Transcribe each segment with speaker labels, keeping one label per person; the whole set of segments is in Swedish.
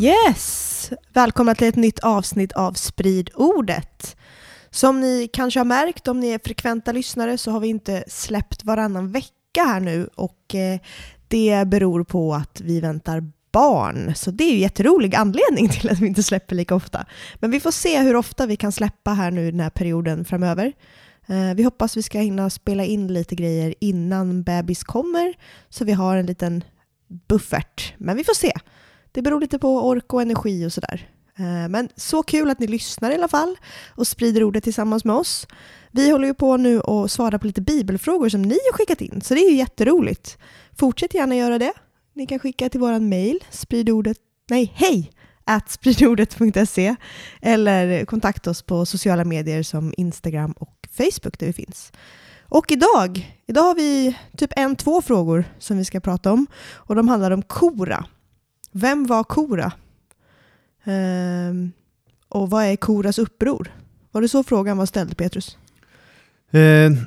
Speaker 1: Yes! Välkomna till ett nytt avsnitt av Sprid ordet. Som ni kanske har märkt om ni är frekventa lyssnare så har vi inte släppt varannan vecka här nu och eh, det beror på att vi väntar barn. Så det är ju jätterolig anledning till att vi inte släpper lika ofta. Men vi får se hur ofta vi kan släppa här nu den här perioden framöver. Eh, vi hoppas vi ska hinna spela in lite grejer innan bebis kommer så vi har en liten buffert. Men vi får se. Det beror lite på ork och energi och sådär. Eh, men så kul att ni lyssnar i alla fall och sprider ordet tillsammans med oss. Vi håller ju på nu och svarar på lite bibelfrågor som ni har skickat in, så det är ju jätteroligt. Fortsätt gärna göra det. Ni kan skicka till vår mejl spridordet, nej, hej! at spridordet.se eller kontakta oss på sociala medier som Instagram och Facebook där vi finns. Och idag, idag har vi typ en, två frågor som vi ska prata om och de handlar om Kora. Vem var Kora? Ehm, och vad är Koras uppror? Var det så frågan var ställd, Petrus?
Speaker 2: Eh,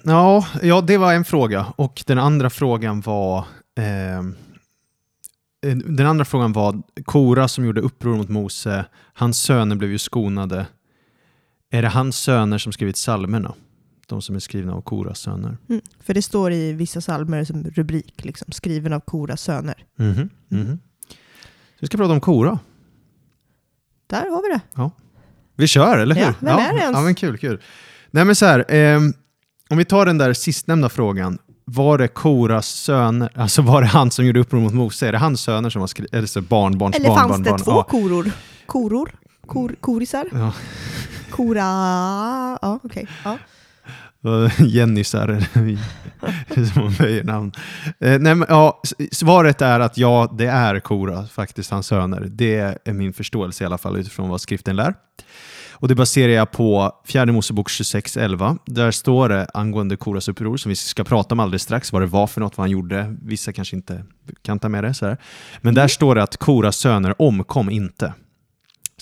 Speaker 2: ja, ja, det var en fråga. Och den andra frågan var... ehm, Eh, den andra frågan var Kora som gjorde uppror mot Mose. Hans söner blev ju skonade. Är det hans söner som skrivit psalmerna? De som är skrivna av Koras söner.
Speaker 1: Mm. För det står i vissa psalmer som rubrik, liksom, skriven av Koras söner.
Speaker 2: Mhm, mhm. Så vi ska prata om Kora.
Speaker 1: Där har vi det.
Speaker 2: Vi kör, eller hur?
Speaker 1: Ja, vem är det ens?
Speaker 2: Ja, men kul, kul. Nej, men så här, ehm, om vi tar den där sistnämnda frågan. Var det Koras söner, alltså var det han som gjorde uppror mot Mose? Är det hans söner som har skrivit, eller så barn, barns
Speaker 1: Eller
Speaker 2: barn,
Speaker 1: fanns
Speaker 2: barn,
Speaker 1: det
Speaker 2: barn?
Speaker 1: två
Speaker 2: Ja.
Speaker 1: koror? Koror? Kor, korisar?
Speaker 2: Ja.
Speaker 1: Kora... Ja, okej. Ja.
Speaker 2: Jennysar, som man böjer namn. Eh, nej, men, ja, svaret är att ja, det är Kora, faktiskt hans söner. Det är min förståelse i alla fall utifrån vad skriften lär. Och det baserar jag på fjärde Mosebok 26.11. Där står det angående Koras uppror, som vi ska prata om alldeles strax, vad det var för något, vad han gjorde. Vissa kanske inte kan ta med det. Så här. Men där står det att Koras söner omkom inte.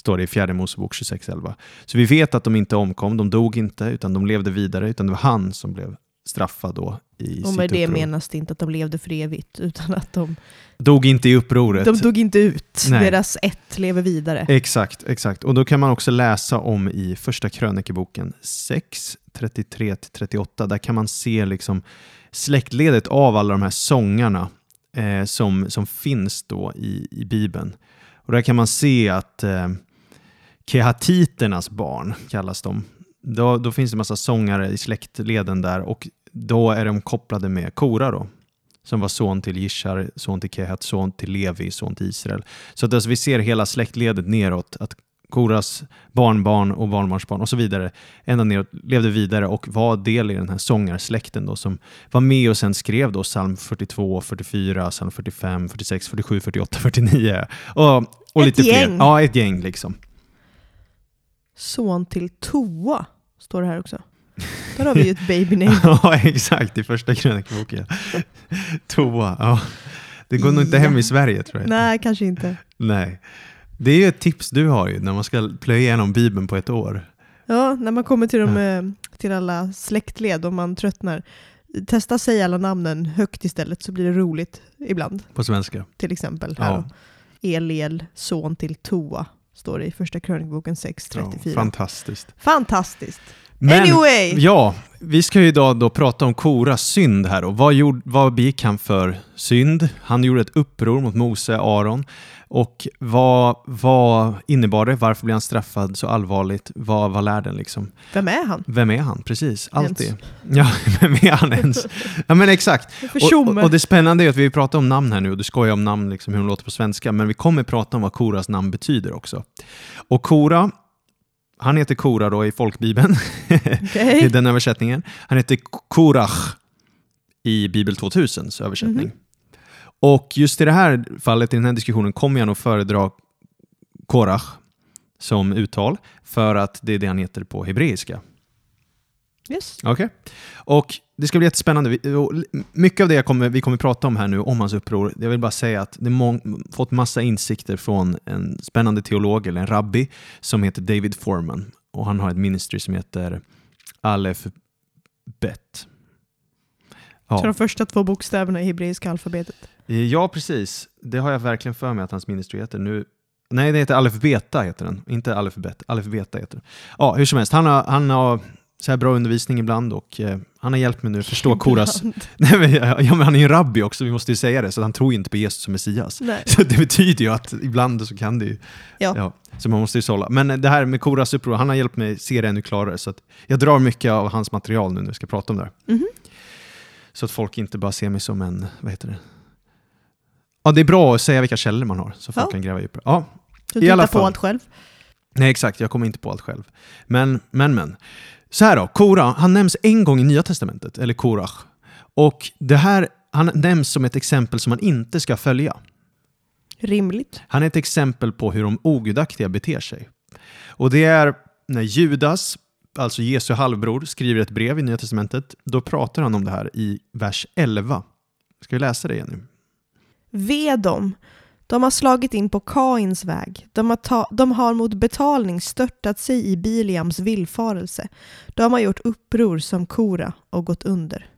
Speaker 2: Står det i fjärde Mosebok 26.11. Så vi vet att de inte omkom, de dog inte, utan de levde vidare, utan det var han som blev straffad då i
Speaker 1: Och
Speaker 2: sitt
Speaker 1: med det
Speaker 2: uppror.
Speaker 1: menas det inte att de levde för evigt, utan att de,
Speaker 2: Dog inte i upproret.
Speaker 1: de dog inte ut.
Speaker 2: Nej.
Speaker 1: Deras ett lever vidare.
Speaker 2: Exakt, exakt. Och då kan man också läsa om i första krönikeboken 6, 33-38. Där kan man se liksom släktledet av alla de här sångarna eh, som, som finns då i, i Bibeln. Och där kan man se att eh, kehatiternas barn kallas de. Då, då finns det massa sångare i släktleden där och då är de kopplade med Kora då. Som var son till Jishar, son till Kehat, son till Levi, son till Israel. Så att alltså vi ser hela släktledet neråt, att Koras barnbarn och barnbarnsbarn och så vidare ända neråt levde vidare och var del i den här sångarsläkten då som var med och sen skrev då psalm 42, 44, psalm 45, 46, 47, 48, 49 och, och
Speaker 1: Ett
Speaker 2: lite fler.
Speaker 1: gäng.
Speaker 2: Ja, ett gäng liksom.
Speaker 1: Son till Toa, står det här också. Där har vi ju ett baby name.
Speaker 2: ja, exakt, i första krönikboken. Toa, ja. Det går nog inte hem i Sverige tror jag.
Speaker 1: Nej, kanske inte.
Speaker 2: Nej. Det är ju ett tips du har ju när man ska plöja igenom Bibeln på ett år.
Speaker 1: Ja, när man kommer till, de, eh, till alla släktled och man tröttnar. Testa säga alla namnen högt istället så blir det roligt ibland.
Speaker 2: På svenska.
Speaker 1: Till exempel här
Speaker 2: Ja.
Speaker 1: då. Eliel, son till Toa, står det i första krönikboken 6.34.
Speaker 2: Ja, fantastiskt.
Speaker 1: Fantastiskt.
Speaker 2: Men,
Speaker 1: anyway!
Speaker 2: Ja, vi ska ju idag då prata om Koras synd här. Och vad, gjorde, vad begick han för synd? Han gjorde ett uppror mot Mose, Aron. Och vad, vad innebar det? Varför blev han straffad så allvarligt? Vad var lärden liksom?
Speaker 1: Vem är han?
Speaker 2: Vem är han? Precis, alltid.
Speaker 1: Ens.
Speaker 2: Ja, vem är han ens? Ja men exakt. Och, och, och det spännande är att vi pratar om namn här nu och du skojar om namn, liksom, hur de låter på svenska, men vi kommer prata om vad Koras namn betyder också. Och Kora, han heter Kora då i folkbibeln,
Speaker 1: Okej.
Speaker 2: i den översättningen. Han heter Korach i Bibel 2000s översättning. Och just i det här fallet, i den här diskussionen, kommer jag nog föredra Korach som uttal, för att det är det han heter på hebreiska.
Speaker 1: Yes.
Speaker 2: Okej. Och det ska bli jättespännande. Mycket av det kommer, vi kommer prata om här nu, om hans uppror, jag vill bara säga att det mång, fått massa insikter från en spännande teolog, eller en rabbi, som heter David Foreman. Och han har ett ministry som heter Alef Bet.
Speaker 1: Så
Speaker 2: Ja.
Speaker 1: de första två bokstäverna i hebreiska alfabetet.
Speaker 2: ja, precis. Det har jag verkligen för mig att hans ministry heter. Nu, nej, det heter Alef Beta, heter den. inte Alef Bet. Alef Beta heter den. Ja, hur som helst, han har, han har så här bra undervisning ibland och eh, han har hjälpt mig nu förstå Koras. Nej, men, ja, men han är ju rabbi också, vi måste ju säga det, så han tror ju inte på Jesus som Messias.
Speaker 1: Nej.
Speaker 2: Så det betyder ju att ibland så kan det ju...
Speaker 1: Ja.
Speaker 2: så man måste ju sålla. Men det här med Koras uppror, han har hjälpt mig se det ännu klarare. Så att jag drar mycket av hans material nu när jag ska prata om det här.
Speaker 1: Mhm.
Speaker 2: Så att folk inte bara ser mig som en, vad heter det? Ja, det är bra att säga vilka källor man har, så folk
Speaker 1: Ja.
Speaker 2: kan gräva djupare. Ja,
Speaker 1: Du
Speaker 2: I
Speaker 1: tittar på allt själv.
Speaker 2: Nej, exakt. Jag kommer inte på allt själv. Men, men, men. Så här då, Kora, han nämns en gång i Nya Testamentet, eller Korach. Och det här, han nämns som ett exempel som man inte ska följa.
Speaker 1: Rimligt.
Speaker 2: Han är ett exempel på hur de ogudaktiga beter sig. Och det är när Judas, alltså Jesu halvbror, skriver ett brev i Nya Testamentet. Då pratar han om det här i vers 11. Ska vi läsa det igen nu?
Speaker 1: Ve dem. De har slagit in på Kains väg. De har, ta- de har mot betalning störtat sig i Biliams villfarelse. De har gjort uppror som Kora och gått under.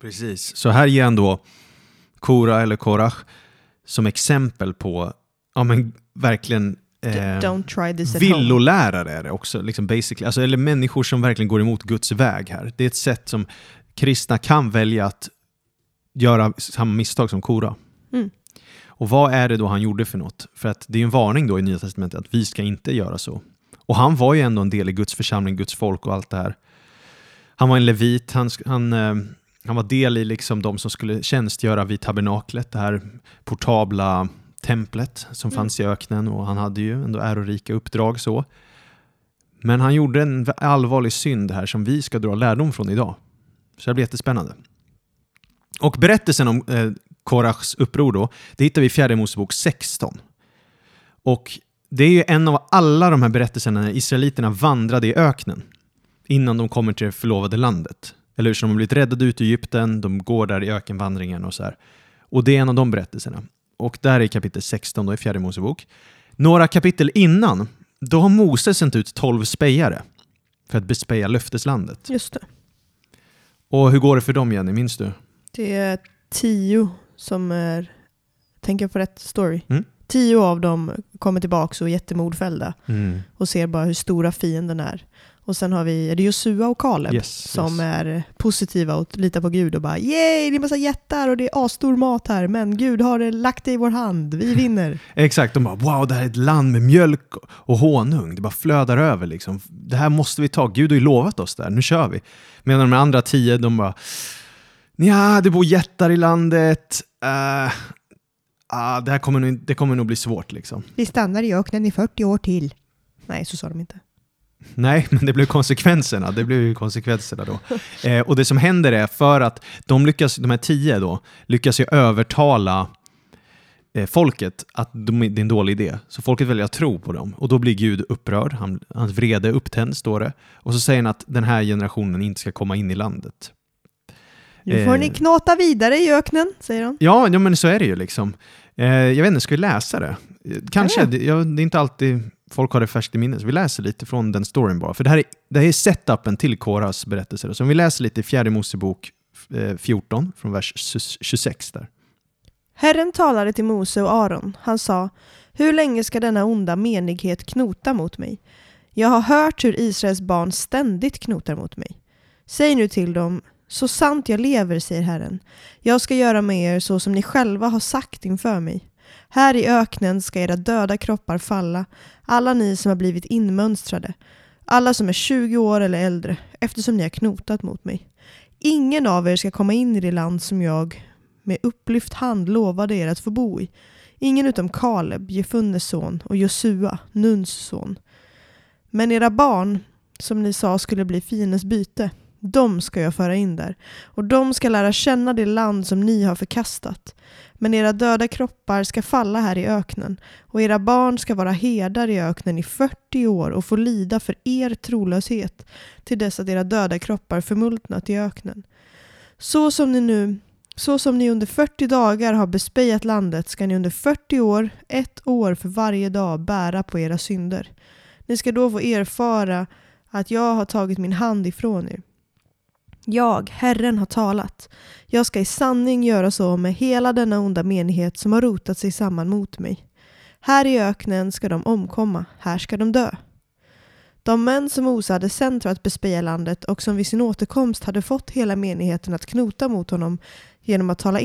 Speaker 2: Precis. Så här ger han då Kora eller Korach som exempel på, ja men verkligen
Speaker 1: Don't try this at home.
Speaker 2: villolärare är det också, liksom basically. Alltså, eller människor som verkligen går emot Guds väg här. Det är ett sätt som kristna kan välja att göra samma misstag som Kora.
Speaker 1: Mm.
Speaker 2: Och vad är det då han gjorde för något? För att det är en varning då i Nya Testamentet att vi ska inte göra så. Och han var ju ändå en del i Guds församling, Guds folk och allt det här. Han var en levit, han, han, eh, han var del i liksom de som skulle tjänstgöra vid tabernaklet, det här portabla templet som
Speaker 1: Mm.
Speaker 2: fanns i öknen och han hade ju ändå ärorika uppdrag så. Men han gjorde en allvarlig synd här som vi ska dra lärdom från idag. Så det blir jättespännande. Och berättelsen om eh, Korachs uppror då, det hittar vi i fjärde Mosebok 16. Och det är ju en av alla de här berättelserna när israeliterna vandrade i öknen innan de kommer till det förlovade landet. Eller hur? Så de har blivit räddade ut i Egypten, de går där i ökenvandringen och så här. Och det är en av de berättelserna. Och där är kapitel 16 då i fjärde Mosebok. Några kapitel innan, då har Moses sänt ut 12 spejare för att bespeja löfteslandet.
Speaker 1: Just det.
Speaker 2: Och hur går det för dem Jenny, minns du?
Speaker 1: Det är tio som är, tänker jag på rätt story?
Speaker 2: Mm.
Speaker 1: Tio av dem kommer tillbaka och är jättemordfällda och ser bara hur stora fienden är. Och sen har vi är det Josua och Kaleb
Speaker 2: Yes,
Speaker 1: som
Speaker 2: yes.
Speaker 1: är positiva och litar på Gud och bara yay, det är massa jättar och det är asstor mat här, men Gud har det lagt det i vår hand, vi vinner.
Speaker 2: Exakt, de bara wow, det här är ett land med mjölk och honung. Det bara flödar över liksom. Det här måste vi ta. Gud har ju lovat oss där, nu kör vi. Medan de andra tio, de bara ja, det bor jättar i landet. Uh, ah, det här kommer nog, det kommer nog bli svårt liksom.
Speaker 1: Vi stannar i öknen i 40 år till. Nej, så sa de inte.
Speaker 2: Nej, men det blev konsekvenserna. Det blev ju konsekvenserna då. Eh, och det som händer är för att de lyckas, de här tio då, lyckas ju övertala eh, folket att de, det är en dålig idé. Så folket väljer att tro på dem. Och då blir Gud upprörd. Han, hans vrede upptänds, står det. Och så säger han att den här generationen inte ska komma in i landet.
Speaker 1: Nu får
Speaker 2: Eh.
Speaker 1: ni knåta vidare i öknen, säger han.
Speaker 2: Ja, ja men så är det ju liksom. Eh, jag vet inte, ska vi läsa det? Eh, Kanske, det, ja, det är inte alltid folk har det färskt i minnet. Vi läser lite från den storyn bara. För det här är, det här är setupen till Koras berättelser. Så om vi läser lite i fjärde Mosebok eh, 14, från vers 26 där.
Speaker 1: Herren talade till Mose och Aron. Han sa, hur länge ska denna onda menighet knota mot mig? Jag har hört hur Israels barn ständigt knotar mot mig. Säg nu till dem, så sant jag lever, säger Herren. Jag ska göra med er så som ni själva har sagt inför mig. Här i öknen ska era döda kroppar falla, alla ni som har blivit inmönstrade, alla som är 20 år eller äldre, eftersom ni har knotat mot mig. Ingen av er ska komma in i det land som jag med upplyft hand lovade er att få bo i. Ingen utom Kaleb, Jefunnes son, och Josua, Nuns son. Men era barn, som ni sa skulle bli fiendens byte, de ska jag föra in där, och de ska lära känna det land som ni har förkastat. Men era döda kroppar ska falla här i öknen, och era barn ska vara herdar i öknen i 40 år och få lida för er trolöshet, till dess att era döda kroppar förmultnat i öknen. Så som ni nu så som ni under 40 dagar har bespejat landet ska ni under 40 år, ett år för varje dag, bära på era synder. Ni ska då få erfara att jag har tagit min hand ifrån er. Jag, Herren, har talat. Jag ska i sanning göra så med hela denna onda menighet som har rotat sig samman mot mig. Här i öknen ska de omkomma, här ska de dö. De män som Osa hade sänt för att bespeja landet och som vid sin återkomst hade fått hela menigheten att knota mot honom genom att tala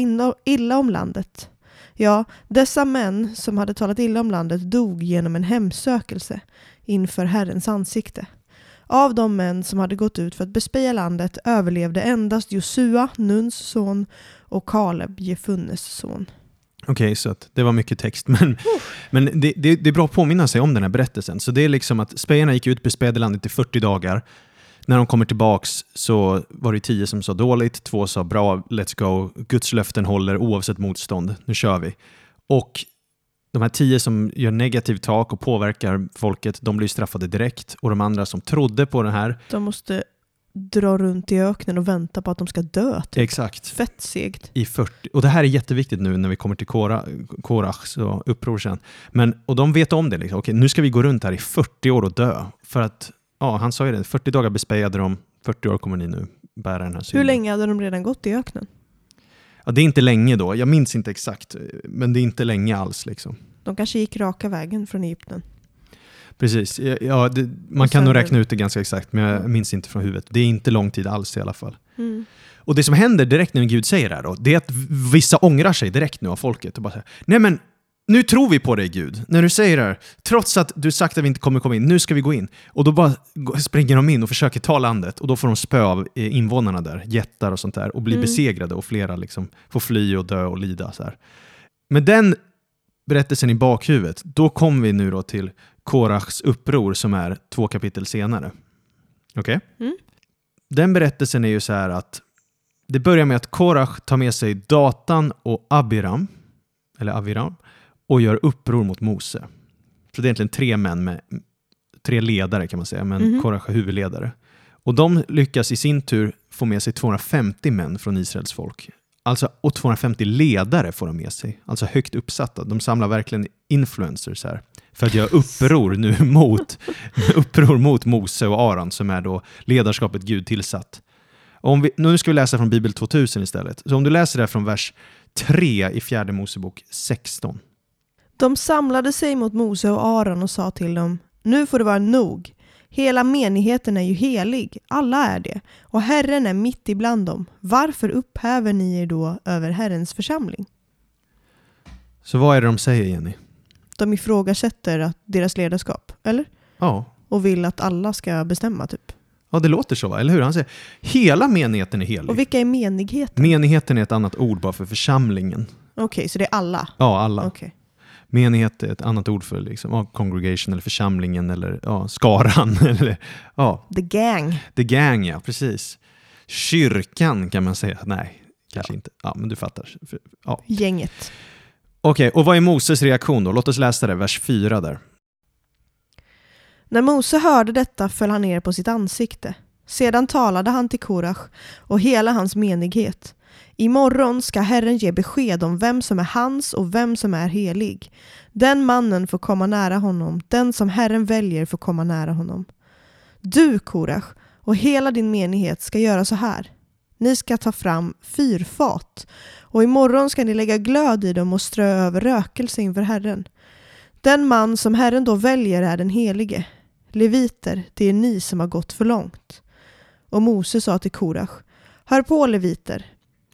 Speaker 1: illa om landet. Ja, dessa män som hade talat illa om landet dog genom en hemsökelse inför Herrens ansikte. Av de män som hade gått ut för att bespeja landet överlevde endast Josua, Nuns son, och Kaleb, Jefunnes son.
Speaker 2: Okej, okay, så det var mycket text, men, men det, det, det, är bra att påminna sig om den här berättelsen. Så det är liksom att spejarna gick ut, bespejade landet i 40 dagar. När de kommer tillbaks så var det tio som sa dåligt, två sa bra, let's go, Guds löften håller oavsett motstånd, nu kör vi. Och de här tio som gör negativt tak och påverkar folket, de blir straffade direkt. Och de andra som trodde på den här...
Speaker 1: De måste dra runt i öknen och vänta på att de ska dö.
Speaker 2: Typ. Exakt.
Speaker 1: Fett segt.
Speaker 2: I 40. Och det här är jätteviktigt nu när vi kommer till Korachs uppror sen. Men, och de vet om det. Liksom. Okej, nu ska vi gå runt här i 40 år och dö. För att, ja, han sa ju det, 40 dagar bespejade de, 40 år kommer ni nu bära den här synden.
Speaker 1: Hur länge hade de redan gått i öknen?
Speaker 2: Ja, det är inte länge då. Jag minns inte exakt, men det är inte länge alls. Liksom.
Speaker 1: De kanske gick raka vägen från Egypten.
Speaker 2: Precis, ja, det, man kan nog räkna ut det ganska exakt, men jag minns inte från huvudet. Det är inte lång tid alls i alla fall. Mm. Och det som händer direkt när Gud säger det här då, det är att vissa ångrar sig direkt nu av folket och bara säger, nej men nu tror vi på dig Gud, när du säger det här. Trots att du sagt att vi inte kommer komma in, nu ska vi gå in. Och då bara springer de in och försöker ta landet och då får de spö av eh, invånarna där, jättar och sånt där, och blir mm. besegrade och flera liksom får fly och dö och lida. Så här. Med den berättelsen i bakhuvudet, då kommer vi nu då till Korachs uppror som är två kapitel senare. Okej? Okay? Mm. Den berättelsen är ju så här att det börjar med att Korach tar med sig Datan och Abiram, eller Aviram, och gör uppror mot Mose. Så det är egentligen tre män med tre ledare kan man säga, men mm. Korach är huvudledare. Och de lyckas i sin tur få med sig 250 män från Israels folk. Alltså, och 250 ledare får de med sig, alltså högt uppsatta. De samlar verkligen influencers här för att göra uppror nu mot, uppror mot Mose och Aron som är då ledarskapet Gud tillsatt. Om vi, nu ska vi läsa från Bibel 2000 istället. Så om du läser det från vers 3 i fjärde Mosebok 16.
Speaker 1: De samlade sig mot Mose och Aron och sa till dem, nu får det vara nog. Hela menigheten är ju helig, alla är det, och Herren är mitt ibland dem. Varför upphäver ni er då över Herrens församling?
Speaker 2: Så vad är det de säger, Jenny?
Speaker 1: De ifrågasätter att deras ledarskap, eller?
Speaker 2: Ja.
Speaker 1: Och vill att alla ska bestämma, typ.
Speaker 2: Ja, det låter så, eller hur? Han säger hela menigheten är helig.
Speaker 1: Och vilka är menigheten?
Speaker 2: Menigheten är ett annat ord bara för församlingen.
Speaker 1: Okej, okay, så det är alla?
Speaker 2: Ja, alla.
Speaker 1: Okay.
Speaker 2: Menighet är ett annat ord för liksom, ja, congregation eller församlingen eller ja, skaran. Eller, ja.
Speaker 1: The gang.
Speaker 2: The gang, ja. Precis. Kyrkan kan man säga. Nej, kanske ja. inte. Ja, men du fattar. Ja.
Speaker 1: Gänget.
Speaker 2: Okej, okay, och vad är Moses reaktion då? Låt oss läsa det, vers 4 där.
Speaker 1: När Mose hörde detta föll han ner på sitt ansikte. Sedan talade han till Korach och hela hans menighet. Imorgon ska Herren ge besked om vem som är hans och vem som är helig. Den mannen får komma nära honom, den som Herren väljer får komma nära honom. Du, Korach, och hela din menighet ska göra så här. Ni ska ta fram fyrfat och imorgon ska ni lägga glöd i dem och strö över rökelse inför Herren. Den man som Herren då väljer är den helige. Leviter, det är ni som har gått för långt. Och Mose sa till Korach, Hör på leviter,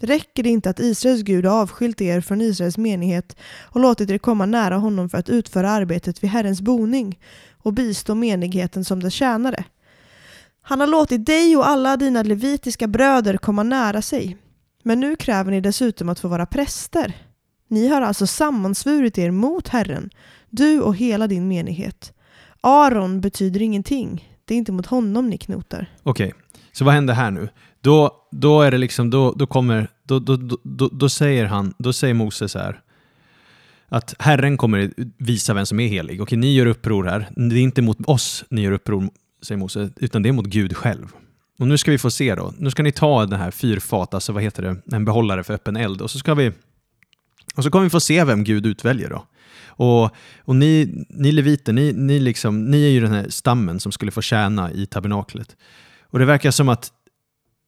Speaker 1: Räcker det inte att Israels Gud har avskilt er från Israels menighet och låtit er komma nära honom för att utföra arbetet vid Herrens boning och bistå menigheten som dess tjänare? Han har låtit dig och alla dina levitiska bröder komma nära sig. Men nu kräver ni dessutom att få vara präster. Ni har alltså sammansvurit er mot Herren, du och hela din menighet. Aron betyder ingenting. Det är inte mot honom ni knotar.
Speaker 2: Okej, Så vad händer här nu? Då, då är det liksom, då, då kommer, då, då, då, då, säger han, då säger Mose så här, att Herren kommer visa vem som är helig. Okej, ni gör uppror här. Det är inte mot oss ni gör uppror, säger Mose, utan det är mot Gud själv. Och nu ska vi få se då. Nu ska ni ta den här fyrfat, alltså vad heter det, en behållare för öppen eld. Och så ska vi och så kommer vi få se vem Gud utväljer då. Och, och ni, ni leviter, ni, ni, liksom, ni är ju den här stammen som skulle få tjäna i tabernaklet. Och det verkar som att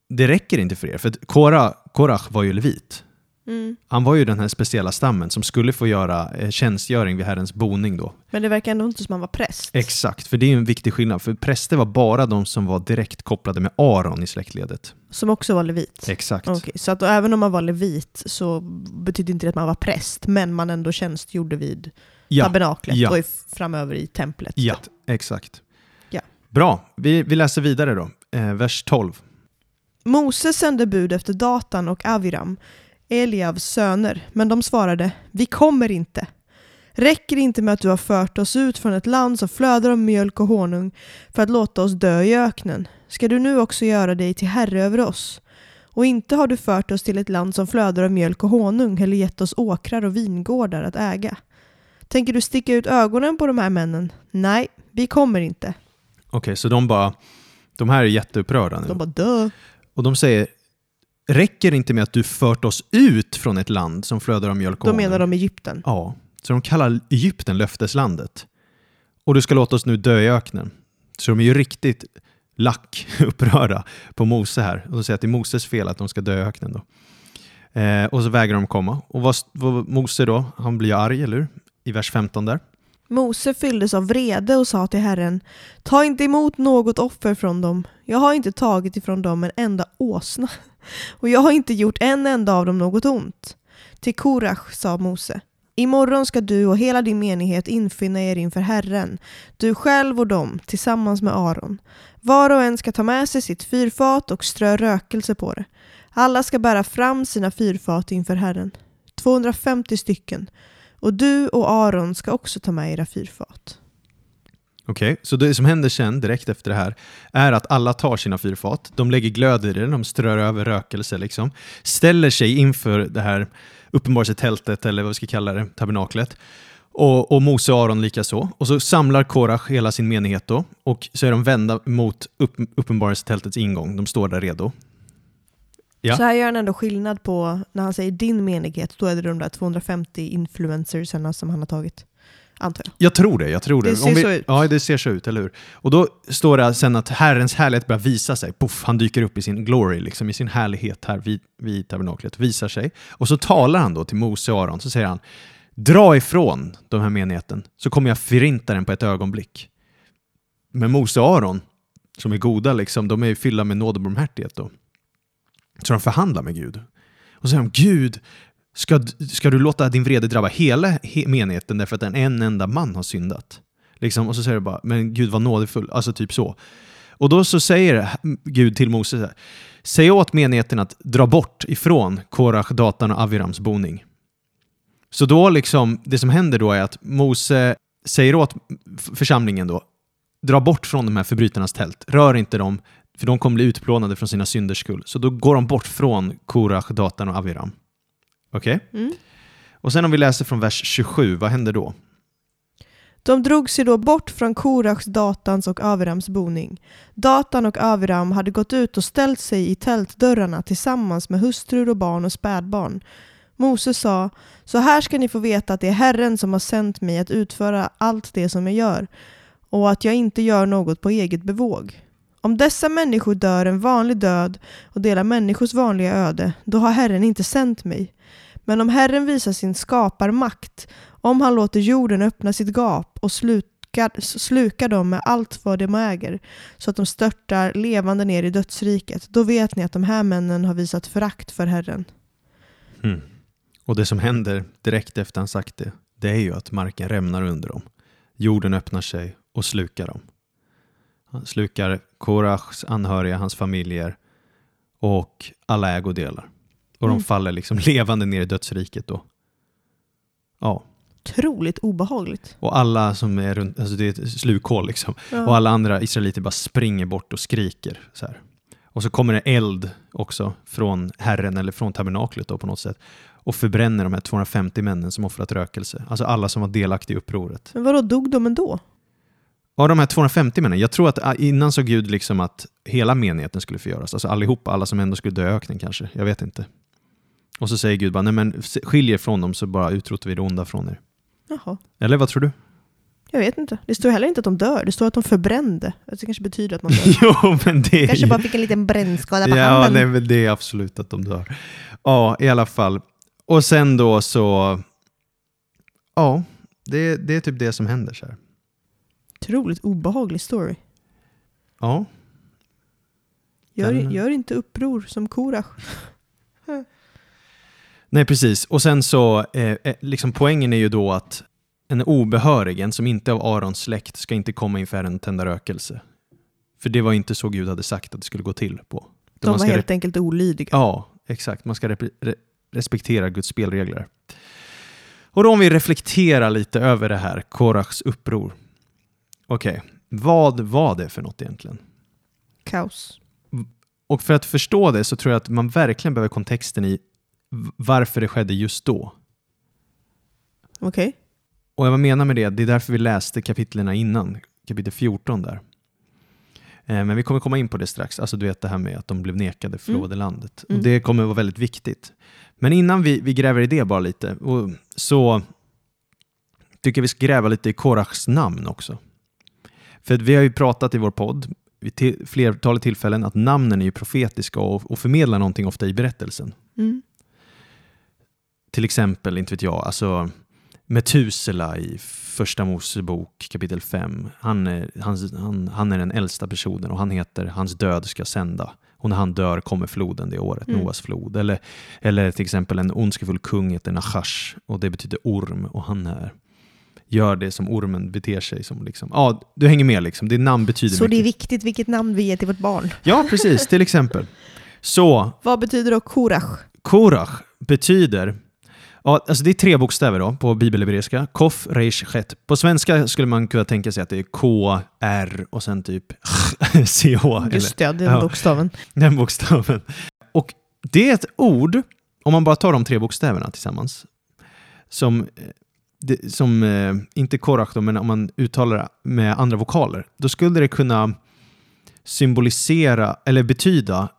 Speaker 2: det räcker inte för er, för Korah, Korach var ju levit.
Speaker 1: Mm.
Speaker 2: Han var ju den här speciella stammen som skulle få göra eh, tjänstgöring vid Herrens boning då.
Speaker 1: Men det verkar ändå inte som han var präst.
Speaker 2: Exakt, för det är en viktig skillnad. För präster var bara de som var direkt kopplade med Aron i släktledet.
Speaker 1: Som också var levit.
Speaker 2: Exakt.
Speaker 1: Okej, så att även om man var levit så betydde inte det att man var präst, men man ändå tjänstgjorde vid
Speaker 2: Ja,
Speaker 1: tabernaklet
Speaker 2: ja.
Speaker 1: och framöver i templet.
Speaker 2: ja, exakt.
Speaker 1: Ja.
Speaker 2: Bra, vi, vi läser vidare då. Eh, vers 12.
Speaker 1: Mose sände bud efter Datan och Aviram, Eliavs söner, men de svarade Vi kommer inte. Räcker det inte med att du har fört oss ut från ett land som flödar av mjölk och honung för att låta oss dö i öknen? Ska du nu också göra dig till herre över oss? Och inte har du fört oss till ett land som flödar av mjölk och honung eller gett oss åkrar och vingårdar att äga. Tänker du sticka ut ögonen på de här männen? Nej, vi kommer inte.
Speaker 2: Okej, så de bara, de här är jätteupprörda nu.
Speaker 1: De bara dö.
Speaker 2: Och de säger, räcker det inte med att du fört oss ut från ett land som flödar av mjölk och
Speaker 1: Då menar de Egypten.
Speaker 2: Ja, så de kallar Egypten löfteslandet. Och du ska låta oss nu dö i öknen. Så de är ju riktigt lack upprörda på Mose här. Och de säger att det är Moses fel att de ska dö i öknen. Då. Eh, och så vägrar de komma. Och vad, vad Mose då, han blir arg, eller hur? I vers 15 där.
Speaker 1: Mose fylldes av vrede och sa till Herren, ta inte emot något offer från dem. Jag har inte tagit ifrån dem en enda åsna, och jag har inte gjort en enda av dem något ont. Till Korach sa Mose, imorgon ska du och hela din menighet infinna er inför Herren, du själv och dem, tillsammans med Aron. Var och en ska ta med sig sitt fyrfat och strö rökelse på det. Alla ska bära fram sina fyrfat inför Herren, 250 stycken, och du och Aron ska också ta med era fyrfat.
Speaker 2: Okej, så det som händer sen direkt efter det här är att alla tar sina fyrfat, de lägger glöd i det, de strör över rökelse liksom, ställer sig inför det här uppenbarelsetältet eller vad vi ska kalla det, tabernaklet. Och, och Mose och Aron likaså. Och så samlar Korach hela sin menighet då och så är de vända mot upp, uppenbarelsetältets ingång. De står där redo. Ja.
Speaker 1: Så här gör han ändå skillnad på, när han säger din menighet, då är det de där 250 influencersarna som han har tagit. Antar jag.
Speaker 2: Jag tror det, jag tror det.
Speaker 1: Det ser
Speaker 2: vi,
Speaker 1: så ut.
Speaker 2: Ja, det ser så ut, eller hur? Och då står det sen att Herrens härlighet börjar visa sig. Puff, han dyker upp i sin glory, liksom, i sin härlighet här vid, vid tabernaklet, visar sig. Och så talar han då till Mose och Aron, så säger han Dra ifrån den här menigheten, så kommer jag förinta den på ett ögonblick. Men Mose och Aron, som är goda, liksom, de är ju fyllda med nåd och barmhärtighet då. Så de förhandlar med Gud. Och så säger de, Gud, ska, ska du låta din vrede drabba hela he, menigheten därför att en, en enda man har syndat? Liksom, och så säger du bara, men Gud var nådefull, alltså typ så. Och då så säger Gud till Moses, här, säg åt menigheten att dra bort ifrån Korach, Datan och Avirams boning. Så då liksom, det som händer då är att Mose säger åt församlingen då, dra bort från de här förbrytarnas tält, rör inte dem, för de kommer bli utplånade från sina synders skull. Så då går de bort från Korach, Datan och Aviram. Okej?
Speaker 1: Mm.
Speaker 2: Och sen om vi läser från vers 27, vad händer då?
Speaker 1: De drog sig då bort från Korachs, Datans och Avirams boning. Datan och Aviram hade gått ut och ställt sig i tältdörrarna tillsammans med hustrur och barn och spädbarn. Mose sa, så här ska ni få veta att det är Herren som har sänt mig att utföra allt det som jag gör och att jag inte gör något på eget bevåg. Om dessa människor dör en vanlig död och delar människors vanliga öde, då har Herren inte sänt mig. Men om Herren visar sin skaparmakt, om han låter jorden öppna sitt gap och slukar, slukar dem med allt vad de äger, så att de störtar levande ner i dödsriket, då vet ni att de här männen har visat förakt för Herren.
Speaker 2: Mm. Och det som händer direkt efter han sagt det, det är ju att marken rämnar under dem. Jorden öppnar sig och slukar dem. Han slukar Korachs anhöriga, hans familjer och alla ägodelar. Och de
Speaker 1: Mm.
Speaker 2: faller liksom levande ner i dödsriket då. Ja,
Speaker 1: Otroligt obehagligt.
Speaker 2: och alla som är runt, alltså det är ett slukhål liksom.
Speaker 1: Ja.
Speaker 2: Och alla andra israeliter bara springer bort och skriker så här. Och så kommer det eld också från Herren eller från tabernaklet då på något sätt och förbränner de här 250 männen som offrat rökelse. Alltså alla som var delaktiga i upproret.
Speaker 1: Men vadå, dog de ändå?
Speaker 2: Av de här 250 männen, jag tror att ah, innan så Gud liksom att hela menigheten skulle förgöras. Alltså allihopa, alla som ändå skulle dö i öknen kanske. Jag vet inte. Och så säger Gud bara, nej men skilj er från dem så bara utrotar vi det onda från er.
Speaker 1: Jaha.
Speaker 2: Eller vad tror du?
Speaker 1: Jag vet inte. Det står heller inte att de dör. Det står att de förbrände. Det kanske betyder att man dör.
Speaker 2: jo, men det
Speaker 1: kanske bara fick en liten brännskada på
Speaker 2: Ja,
Speaker 1: handen.
Speaker 2: nej, men det är absolut att de dör. Ja, i alla fall. Och sen då så... Ja, det, det är typ det som händer så här.
Speaker 1: Otroligt obehaglig story.
Speaker 2: Ja,
Speaker 1: Gör,
Speaker 2: Den-
Speaker 1: gör inte uppror som Korach.
Speaker 2: nej precis. Och sen så, eh, eh, liksom poängen är ju då att en obehörig, en som inte är av Arons släkt, ska inte komma inför en tända rökelse. För det var inte så Gud hade sagt att det skulle gå till på.
Speaker 1: De var helt enkelt olydiga.
Speaker 2: Ja, exakt. Man ska repre- re- respektera Guds spelregler. Och då om vi reflekterar lite över det här, Korachs uppror. Okej, vad var det för något egentligen?
Speaker 1: Kaos.
Speaker 2: Och för att förstå det så tror jag att man verkligen behöver kontexten i varför det skedde just då.
Speaker 1: Okej.
Speaker 2: Och vad menar med det? Det är därför vi läste kapitlerna innan, kapitel 14 där. Eh, Men vi kommer komma in på det strax, alltså du vet det här med att de blev nekade förlovade landet.
Speaker 1: Mm.
Speaker 2: Och det kommer vara väldigt viktigt. Men innan vi, vi gräver i det bara lite, så tycker jag vi ska gräva lite i Korachs namn också. För vi har ju pratat i vår podd vid till, flertalet tillfällen att namnen är ju profetiska och, och förmedlar någonting ofta i berättelsen.
Speaker 1: Mm.
Speaker 2: Till exempel, inte vet jag, alltså Metusela i Första Mosebok kapitel 5. Han är, han, han, han är den äldsta personen och han heter Hans död ska sända. Och när han dör kommer floden det året,
Speaker 1: Mm.
Speaker 2: Noas flod. Eller, eller till exempel en ondskefull kung heter Nachash och det betyder orm och han är, gör det som ormen beter sig som. Liksom. Ja, du hänger med liksom. Det namn betyder
Speaker 1: Så det är
Speaker 2: mycket.
Speaker 1: viktigt vilket namn vi ger till vårt barn.
Speaker 2: Ja, precis. Till exempel. Så
Speaker 1: Vad betyder då Korach?
Speaker 2: Korach betyder, ja, alltså det är tre bokstäver då på bibelhebreiska. Kof, reish, chet. På svenska skulle man kunna tänka sig att det är K, R och sen typ CH. Eller
Speaker 1: Just det, den
Speaker 2: Ja.
Speaker 1: bokstaven.
Speaker 2: den bokstaven. Och det är ett ord, om man bara tar de tre bokstäverna tillsammans, som, eh, det, som eh, inte Korach då, men om man uttalar det med andra vokaler, då skulle det kunna symbolisera, eller betyda,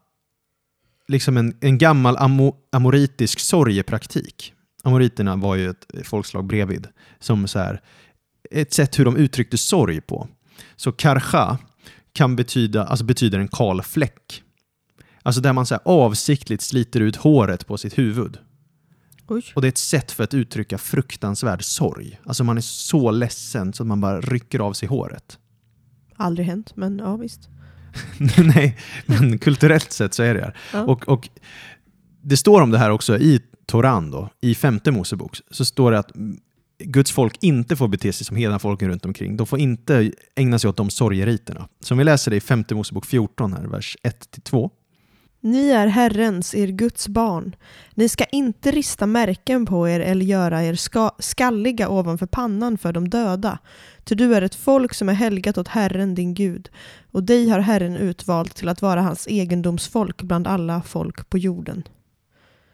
Speaker 2: liksom en, en gammal amo, amoritisk sorgepraktik. Amoriterna var ju ett folkslag bredvid, som så här, ett sätt hur de uttryckte sorg på. Så karcha kan betyda, alltså betyder en kal fläck. Alltså där man så här avsiktligt sliter ut håret på sitt huvud.
Speaker 1: Oj.
Speaker 2: Och det är ett sätt för att uttrycka fruktansvärd sorg. Alltså man är så ledsen så att man bara rycker av sig håret.
Speaker 1: Aldrig hänt, men ja visst.
Speaker 2: Nej, men kulturellt sett så är det här.
Speaker 1: Ja.
Speaker 2: Och, och det står om det här också i Toran då, i femte Mosebok, så står det att Guds folk inte får bete sig som hela folken runt omkring. De får inte ägna sig åt de sorgeriterna. Så om vi läser det i femte Mosebok 14, här, vers 1-2.
Speaker 1: Ni är Herrens, er Guds barn. Ni ska inte rista märken på er eller göra er ska skalliga ovanför pannan för de döda. Ty du är ett folk som är helgat åt Herren din Gud, och dig har Herren utvalt till att vara hans egendomsfolk bland alla folk på jorden.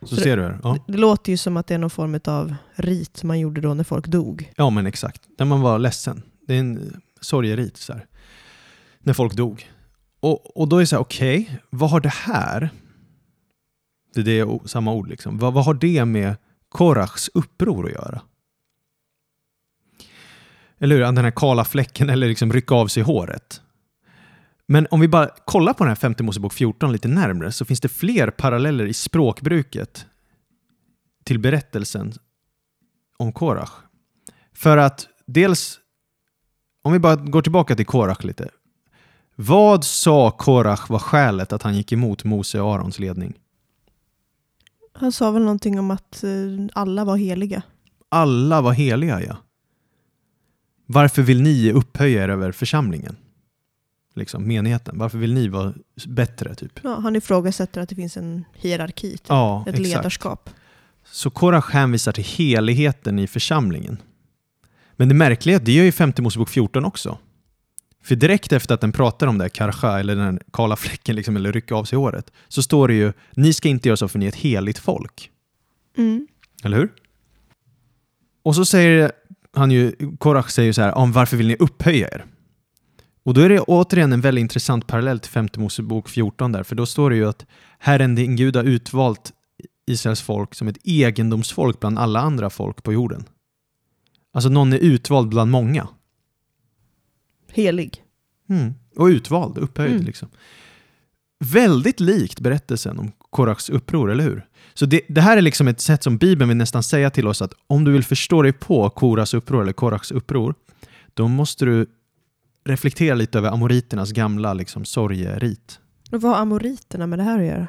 Speaker 2: Så, ser du här. Ja.
Speaker 1: Det, det låter ju som att det är någon form av rit man gjorde då när folk dog.
Speaker 2: ja, men exakt. När man var ledsen. Det är en sorgerit. Så här. När folk dog. Och, och då är det så här, okej, vad har det här, det är det, samma ord liksom, vad, vad har det med Korachs uppror att göra? Eller hur? Den här kala fläcken eller liksom rycka av sig håret. Men om vi bara kollar på den här femte Mosebok 14 lite närmre så finns det fler paralleller i språkbruket till berättelsen om Korach. För att dels, om vi bara går tillbaka till Korach lite. Vad sa Korach var skälet att han gick emot Mose och Arons ledning?
Speaker 1: Han sa väl någonting om att eh, alla var heliga.
Speaker 2: Alla var heliga, ja. Varför vill ni upphöja er över församlingen? Liksom, menigheten. Varför vill ni vara bättre, typ?
Speaker 1: Ja, han ifrågasätter att det finns en hierarki, typ.
Speaker 2: Ja,
Speaker 1: ett
Speaker 2: exakt.
Speaker 1: ledarskap.
Speaker 2: Så Korach hänvisar till heligheten i församlingen. Men det märkliga, det gör ju femte Mosebok 14 också. För direkt efter att den pratar om det här karcha, eller den kala fläcken, liksom, eller rycka av sig håret, så står det ju ni ska inte göra så för ni är ett heligt folk.
Speaker 1: Mm.
Speaker 2: Eller hur? Och så säger han ju, Korach säger ju så här, om varför vill ni upphöja er? Och då är det återigen en väldigt intressant parallell till femte Mosebok 14 där, för då står det ju att Herren din Gud har utvalt Israels folk som ett egendomsfolk bland alla andra folk på jorden. Alltså någon är utvald bland många.
Speaker 1: Helig.
Speaker 2: Mm. Och utvald, upphöjd
Speaker 1: Mm.
Speaker 2: liksom. Väldigt likt berättelsen om Koraks uppror, eller hur? Så det, det här är liksom ett sätt som Bibeln vill nästan säga till oss att om du vill förstå dig på Koras uppror eller Koraks uppror, då måste du reflektera lite över amoriternas gamla liksom, sorgerit.
Speaker 1: Och vad har amoriterna med det här att göra?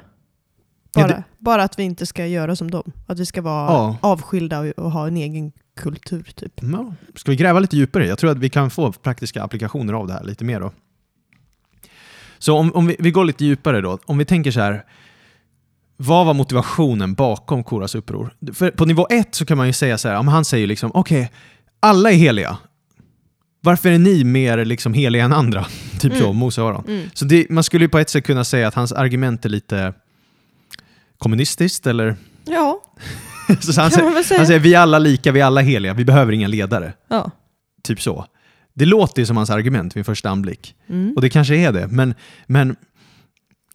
Speaker 2: Ja,
Speaker 1: Bara,
Speaker 2: det-
Speaker 1: bara att vi inte ska göra som dem. Att vi ska vara
Speaker 2: Ja.
Speaker 1: avskilda och, och ha en egen kultur typ.
Speaker 2: Ja, ska vi gräva lite djupare? Jag tror att vi kan få praktiska applikationer av det här lite mer då. Så om, om vi, vi går lite djupare då. Om vi tänker så här. Vad var motivationen bakom Koras uppror? För på nivå ett så kan man ju säga så här, om han säger liksom okej, alla är heliga. Varför är ni mer liksom heliga än andra? typ så,
Speaker 1: Mm.
Speaker 2: Mose och Aron.
Speaker 1: Mm.
Speaker 2: Så det, man skulle ju på ett sätt kunna säga att hans argument är lite kommunistiskt eller?
Speaker 1: Ja,
Speaker 2: så han, säger,
Speaker 1: säga.
Speaker 2: han säger vi är alla lika, vi är alla heliga, vi behöver inga ledare.
Speaker 1: ja.
Speaker 2: Typ så. Det låter ju som hans argument vid första anblick.
Speaker 1: Mm.
Speaker 2: Och det kanske är det, men, men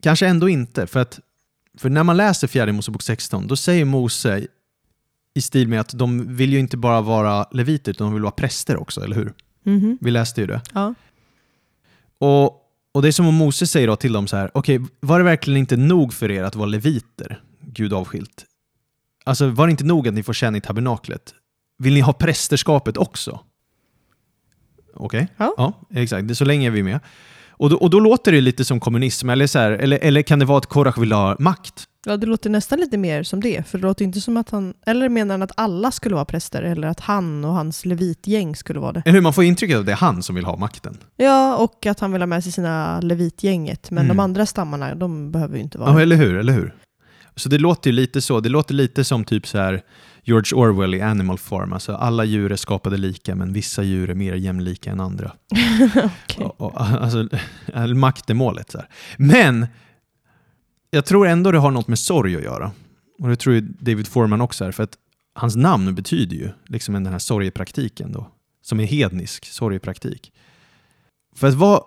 Speaker 2: kanske ändå inte. För, att, för när man läser fjärde Mosebok 16, då säger Mose i stil med att de vill ju inte bara vara leviter, utan de vill vara präster också, eller hur?
Speaker 1: Mhm.
Speaker 2: Vi läste ju det.
Speaker 1: Ja.
Speaker 2: Och, och det är som om Mose säger till dem så här, okej, var det verkligen inte nog för er att vara leviter, Gud avskilt? Alltså var det inte nog att ni får tjäna i tabernaklet? Vill ni ha prästerskapet också? Okej,
Speaker 1: Ja.
Speaker 2: exakt. Det, så länge är vi med. Och då, och då låter det lite som kommunism, eller, så här, eller, eller kan det vara att Korach vill ha makt?
Speaker 1: ja, det låter nästan lite mer som det. För det låter inte som att han... Eller menar han att alla skulle vara präster? Eller att han och hans levitgäng skulle vara det?
Speaker 2: Eller hur? Man får intrycket att det är han som vill ha makten.
Speaker 1: Ja, och att han vill ha med sig sina levitgänget. Men
Speaker 2: Mm.
Speaker 1: de andra stammarna, de behöver ju inte vara
Speaker 2: Ja, eller hur? Eller hur? Så det låter ju lite så. Det låter lite som typ så här George Orwell i Animal Farm. Alltså alla djur är skapade lika, men vissa djur är mer jämlika än andra.
Speaker 1: Okej.
Speaker 2: Och, och, alltså, makt är målet. Så här. Men jag tror ändå det har något med sorg att göra. Och det tror ju David Foreman också är, för att hans namn betyder ju liksom den här sorgepraktiken då, som är hednisk sorgepraktik. För att vad,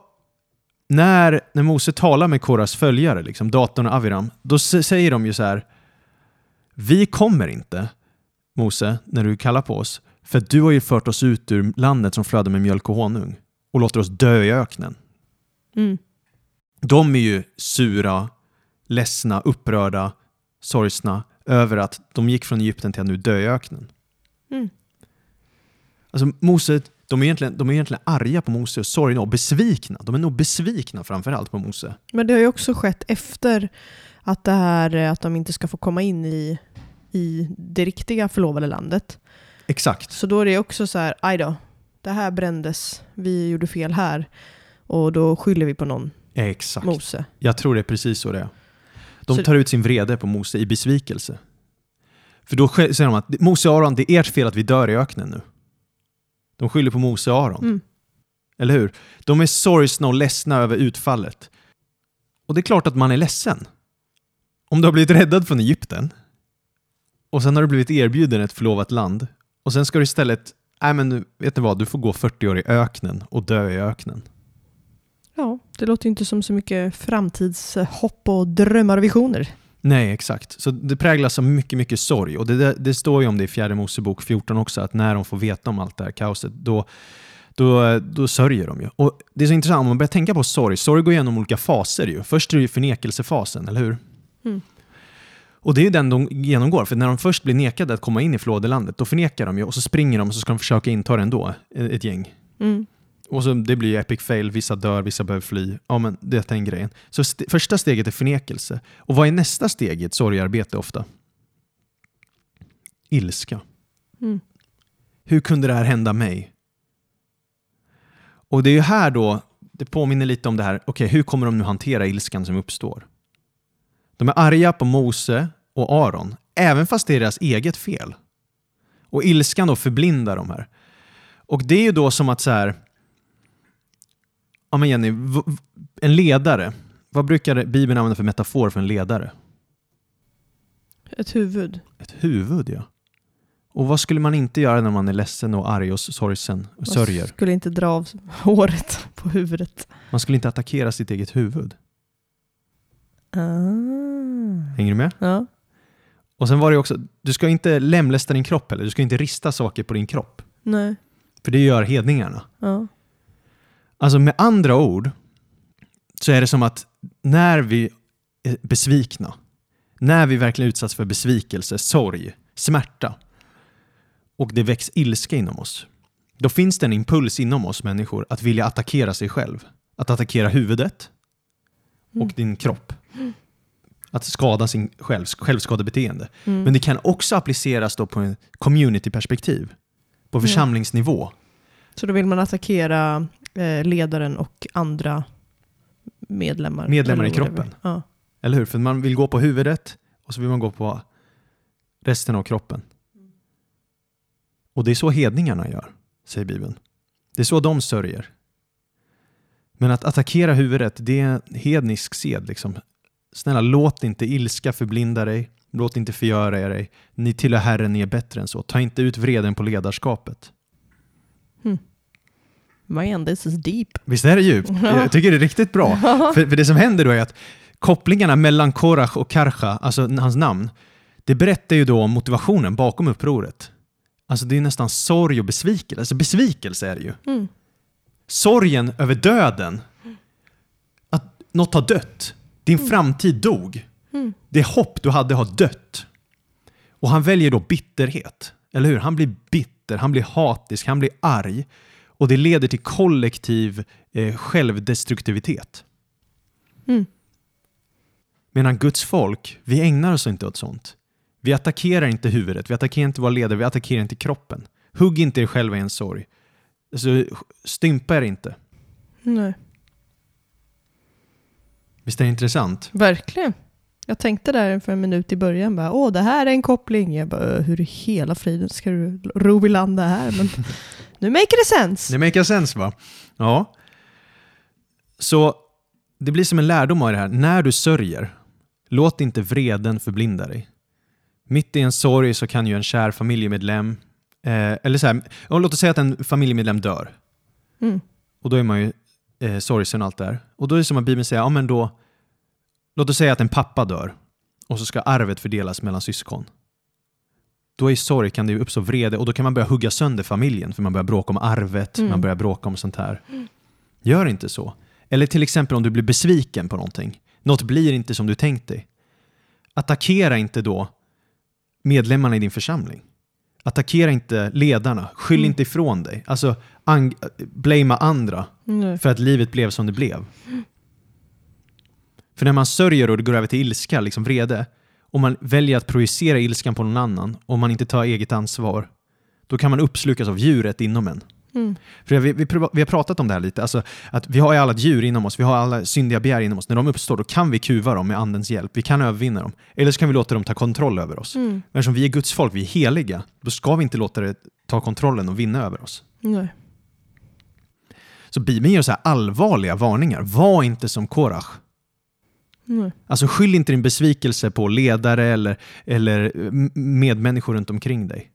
Speaker 2: när, när Mose talar med Koras följare, liksom, datorn och Aviram, då säger de ju så här, vi kommer inte, Mose, när du kallar på oss, för du har ju fört oss ut ur landet som flödar med mjölk och honung och låter oss dö i öknen.
Speaker 1: Mm.
Speaker 2: De är ju sura, ledsna, upprörda, sorgsna över att de gick från Egypten till att nu dö i öknen.
Speaker 1: Mm.
Speaker 2: Alltså Mose, de är, egentligen, de är egentligen arga på Mose och sorgna och besvikna. De är nog besvikna framförallt på Mose.
Speaker 1: Men det har ju också skett efter att det här eh, att de inte ska få komma in i, i det riktiga förlovade landet.
Speaker 2: Exakt.
Speaker 1: Så då är det också så här, aj då, det här brändes, vi gjorde fel här. Och då skyller vi på någon,
Speaker 2: Exakt.
Speaker 1: Mose.
Speaker 2: Jag tror det är precis så det är. De
Speaker 1: Så-
Speaker 2: tar ut sin vrede på Mose i besvikelse. För då säger de att Mose och Aron, det är ert fel att vi dör i öknen nu. De skyller på Mose och Aron.
Speaker 1: Mm.
Speaker 2: Eller hur? De är sorgsna och ledsna över utfallet. Och det är klart att man är ledsen. Om du har blivit räddad från Egypten och sen har du blivit erbjuden ett förlovat land och sen ska du istället, nej men vet ni vad, du får gå 40 år i öknen och dö i öknen.
Speaker 1: Ja, det låter inte som så mycket framtidshopp och drömmar och visioner.
Speaker 2: Nej, exakt. Så det präglas av mycket, mycket sorg. Och det, det, står ju om det i fjärde Mosebok 14 också, att när de får veta om allt det här kaoset, då, då, då sörjer de ju. Och det är så intressant, om man börjar tänka på sorg, sorg går igenom olika faser ju. Först är det ju förnekelsefasen, eller hur?
Speaker 1: Mm.
Speaker 2: Och det är ju den de genomgår, för när de först blir nekade att komma in i förlådelandet, då förnekar de ju och så springer de och så ska de försöka inta det ändå, ett gäng.
Speaker 1: Mm.
Speaker 2: Och så det blir epic fail, vissa dör, vissa behöver fly. Ja, men det är den grejen. Så st- första steget är förnekelse. Och vad är nästa steg i ett sorgarbete ofta? Ilska.
Speaker 1: Mm.
Speaker 2: Hur kunde det här hända mig? Och det är ju här då, det påminner lite om det här, okej, hur kommer de nu hantera ilskan som uppstår? De är arga på Mose och Aron, även fast det är deras eget fel. Och ilskan då förblindar de här. Och det är ju då som att så här, Ja men Jenny, en ledare. Vad brukar Bibeln använda för metafor för en ledare?
Speaker 1: Ett huvud.
Speaker 2: Ett huvud ja. Och vad skulle man inte göra när man är ledsen och arg och sorgsen och
Speaker 1: Man
Speaker 2: sörjer?
Speaker 1: skulle inte dra av håret på huvudet.
Speaker 2: Man skulle inte attackera sitt eget huvud.
Speaker 1: Ah.
Speaker 2: Hänger du med?
Speaker 1: Ja.
Speaker 2: Och sen var det också, du ska inte lemlästa din kropp eller du ska inte rista saker på din kropp.
Speaker 1: Nej.
Speaker 2: För det gör hedningarna.
Speaker 1: Ja.
Speaker 2: Alltså med andra ord så är det som att när vi är besvikna, när vi verkligen utsatts för besvikelse, sorg, smärta och det väcks ilska inom oss, då finns det en impuls inom oss människor att vilja attackera sig själv. Att attackera huvudet och
Speaker 1: Mm.
Speaker 2: din kropp. Att skada sin själv, självskadebeteende.
Speaker 1: Mm.
Speaker 2: Men det kan också appliceras då på en communityperspektiv, på församlingsnivå.
Speaker 1: Så då vill man attackera ledaren och andra medlemmar?
Speaker 2: Medlemmar i kroppen.
Speaker 1: Ja.
Speaker 2: Eller hur? För man vill gå på huvudet och så vill man gå på resten av kroppen. Och det är så hedningarna gör, säger Bibeln. Det är så de sörjer. Men att attackera huvudet, det är en hednisk sed. Liksom. Snälla, låt inte ilska förblinda dig. Låt inte förgöra dig. Ni tillhör Herren, ni är bättre än så. Ta inte ut vreden på ledarskapet.
Speaker 1: Man, this is deep.
Speaker 2: Visst är det djupt? Jag tycker det är riktigt bra. För, för det som händer då är att kopplingarna mellan Korach och Karcha, alltså hans namn, det berättar ju då om motivationen bakom upproret. Alltså det är nästan sorg och besvikelse. Alltså besvikelse är det ju.
Speaker 1: Mm.
Speaker 2: Sorgen över döden. Att något har dött. Din framtid dog.
Speaker 1: Mm.
Speaker 2: Det hopp du hade har dött. Och han väljer då bitterhet. Eller hur? Han blir bitter, han blir hatisk, han blir arg. Och det leder till kollektiv eh, självdestruktivitet.
Speaker 1: Mm.
Speaker 2: Medan Guds folk, vi ägnar oss inte åt sånt. Vi attackerar inte huvudet, vi attackerar inte våra ledare, vi attackerar inte kroppen. Hugg inte er själva i en sorg. Alltså, stympa er inte.
Speaker 1: Nej.
Speaker 2: Visst är det intressant?
Speaker 1: Verkligen. Jag tänkte där för en minut i början bara, åh det här är en koppling. Jag bara, hur i hela friden ska du ro i land det här? Men nu maker det sense.
Speaker 2: Det makes sense va? Ja. Så det blir som en lärdom av det här. När du sörjer, låt inte vreden förblinda dig. Mitt i en sorg så kan ju en kär familjemedlem, eh, eller så här, låt oss säga att en familjemedlem dör.
Speaker 1: Mm.
Speaker 2: Och då är man ju eh, sorgsen och allt där. Och då är det som att Bibeln säger, ja men då, låt oss säga att en pappa dör och så ska arvet fördelas mellan syskon. Då i sorg kan det uppstå vrede och då kan man börja hugga sönder familjen för man börjar bråka om arvet,
Speaker 1: Mm.
Speaker 2: man börjar bråka om sånt här. Gör inte så. Eller till exempel om du blir besviken på någonting. Något blir inte som du tänkt dig. Attackera inte då medlemmarna i din församling. Attackera inte ledarna. Skyll
Speaker 1: Mm.
Speaker 2: inte ifrån dig. Alltså, blamea andra
Speaker 1: Nej.
Speaker 2: för att livet blev som det blev. För när man sörjer och det går över till ilska, liksom vrede, och man väljer att projicera ilskan på någon annan och man inte tar eget ansvar, då kan man uppslukas av djuret inom en.
Speaker 1: Mm.
Speaker 2: För vi, vi, vi har pratat om det här lite, alltså att vi har alla djur inom oss, vi har alla syndiga begär inom oss. När de uppstår då kan vi kuva dem med andens hjälp, vi kan övervinna dem. Eller så kan vi låta dem ta kontroll över oss.
Speaker 1: Mm.
Speaker 2: Men eftersom vi är Guds folk, vi är heliga, då ska vi inte låta det ta kontrollen och vinna över oss.
Speaker 1: Nej.
Speaker 2: Så Bibeln ger här allvarliga varningar. Var inte som Korach.
Speaker 1: Nej.
Speaker 2: Alltså skyll inte din besvikelse på ledare eller, eller m- medmänniskor runt omkring dig.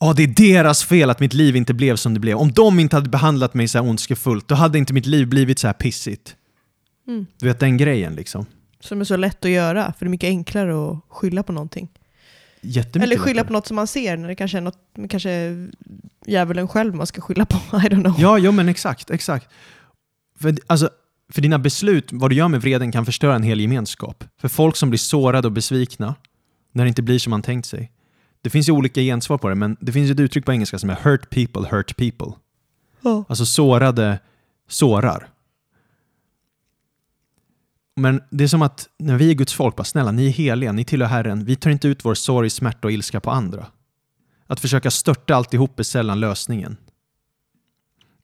Speaker 2: Ja, det är deras fel att mitt liv inte blev som det blev. Om de inte hade behandlat mig så här ondskefullt, då hade inte mitt liv blivit så här pissigt.
Speaker 1: Mm.
Speaker 2: Du vet den grejen liksom.
Speaker 1: Som är så lätt att göra, för det är mycket enklare att skylla på någonting. Eller skylla
Speaker 2: lättare.
Speaker 1: på något som man ser, när det kanske är något, kanske djävulen själv man ska skylla på. I don't know.
Speaker 2: Ja, jo, men exakt, exakt. För, alltså, för dina beslut, vad du gör med vreden kan förstöra en hel gemenskap. För folk som blir sårade och besvikna när det inte blir som man tänkt sig. Det finns ju olika gensvar på det, men det finns ett uttryck på engelska som är hurt people hurt people.
Speaker 1: Ja.
Speaker 2: Alltså sårade sårar. Men det är som att när vi är Guds folk, bara snälla, ni är heliga, ni tillhör Herren, vi tar inte ut vår sorg, smärta och ilska på andra. Att försöka störta alltihop är sällan lösningen.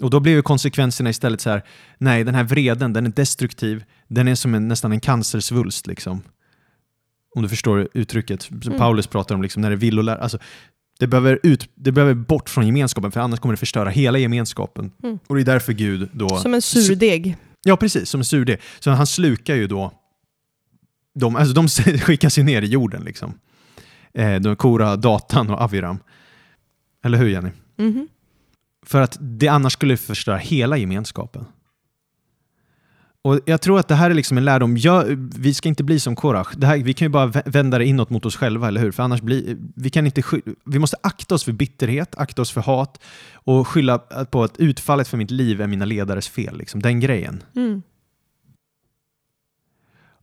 Speaker 2: Och då blir ju konsekvenserna istället så här, nej den här vreden, den är destruktiv, den är som en, nästan en cancersvulst liksom. Om du förstår uttrycket som
Speaker 1: Mm.
Speaker 2: Paulus pratar om, liksom, när det är villolär. Alltså, Det behöver, ut, det behöver bort från gemenskapen för annars kommer det förstöra hela gemenskapen.
Speaker 1: Mm.
Speaker 2: Och det är därför Gud då...
Speaker 1: Som en surdeg.
Speaker 2: Ja, precis. Som en surdeg. Så han slukar ju då... De, alltså de skickas ju ner i jorden liksom. Eh, de Kora, Datan och Aviram. Eller hur Jenny?
Speaker 1: Mhm.
Speaker 2: För att det annars skulle förstöra hela gemenskapen. Och Jag tror att det här är liksom en lärdom. Jag, vi ska inte bli som Korach. Det här, vi kan ju bara vä- vända det inåt mot oss själva, eller hur? För annars blir, vi, kan inte, vi måste akta oss för bitterhet, akta oss för hat och skylla på att utfallet för mitt liv är mina ledares fel. Liksom. Den grejen.
Speaker 1: Mm.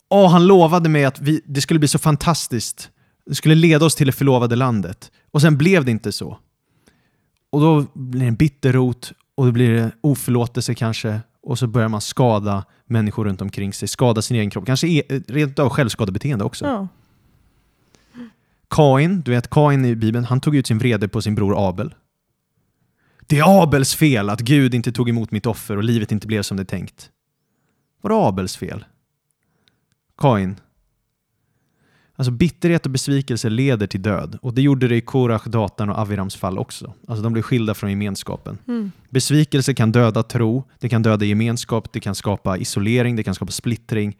Speaker 2: Åh, han lovade mig att vi, det skulle bli så fantastiskt. Det skulle leda oss till det förlovade landet. Och sen blev det inte så. Och då blir det en bitterrot och då blir det oförlåtelse kanske. Och så börjar man skada människor runt omkring sig, skada sin egen kropp. Kanske e- rent av självskadebeteende också.
Speaker 1: Ja.
Speaker 2: Kain, du vet Kain i Bibeln, han tog ut sin vrede på sin bror Abel. Det är Abels fel att Gud inte tog emot mitt offer och livet inte blev som det tänkt. Var det Abels fel? Kain. Alltså bitterhet och besvikelse leder till död. Och det gjorde det i Korach, Datan och Avirams fall också. Alltså de blev skilda från gemenskapen.
Speaker 1: Mm.
Speaker 2: Besvikelse kan döda tro, det kan döda gemenskap, det kan skapa isolering, det kan skapa splittring.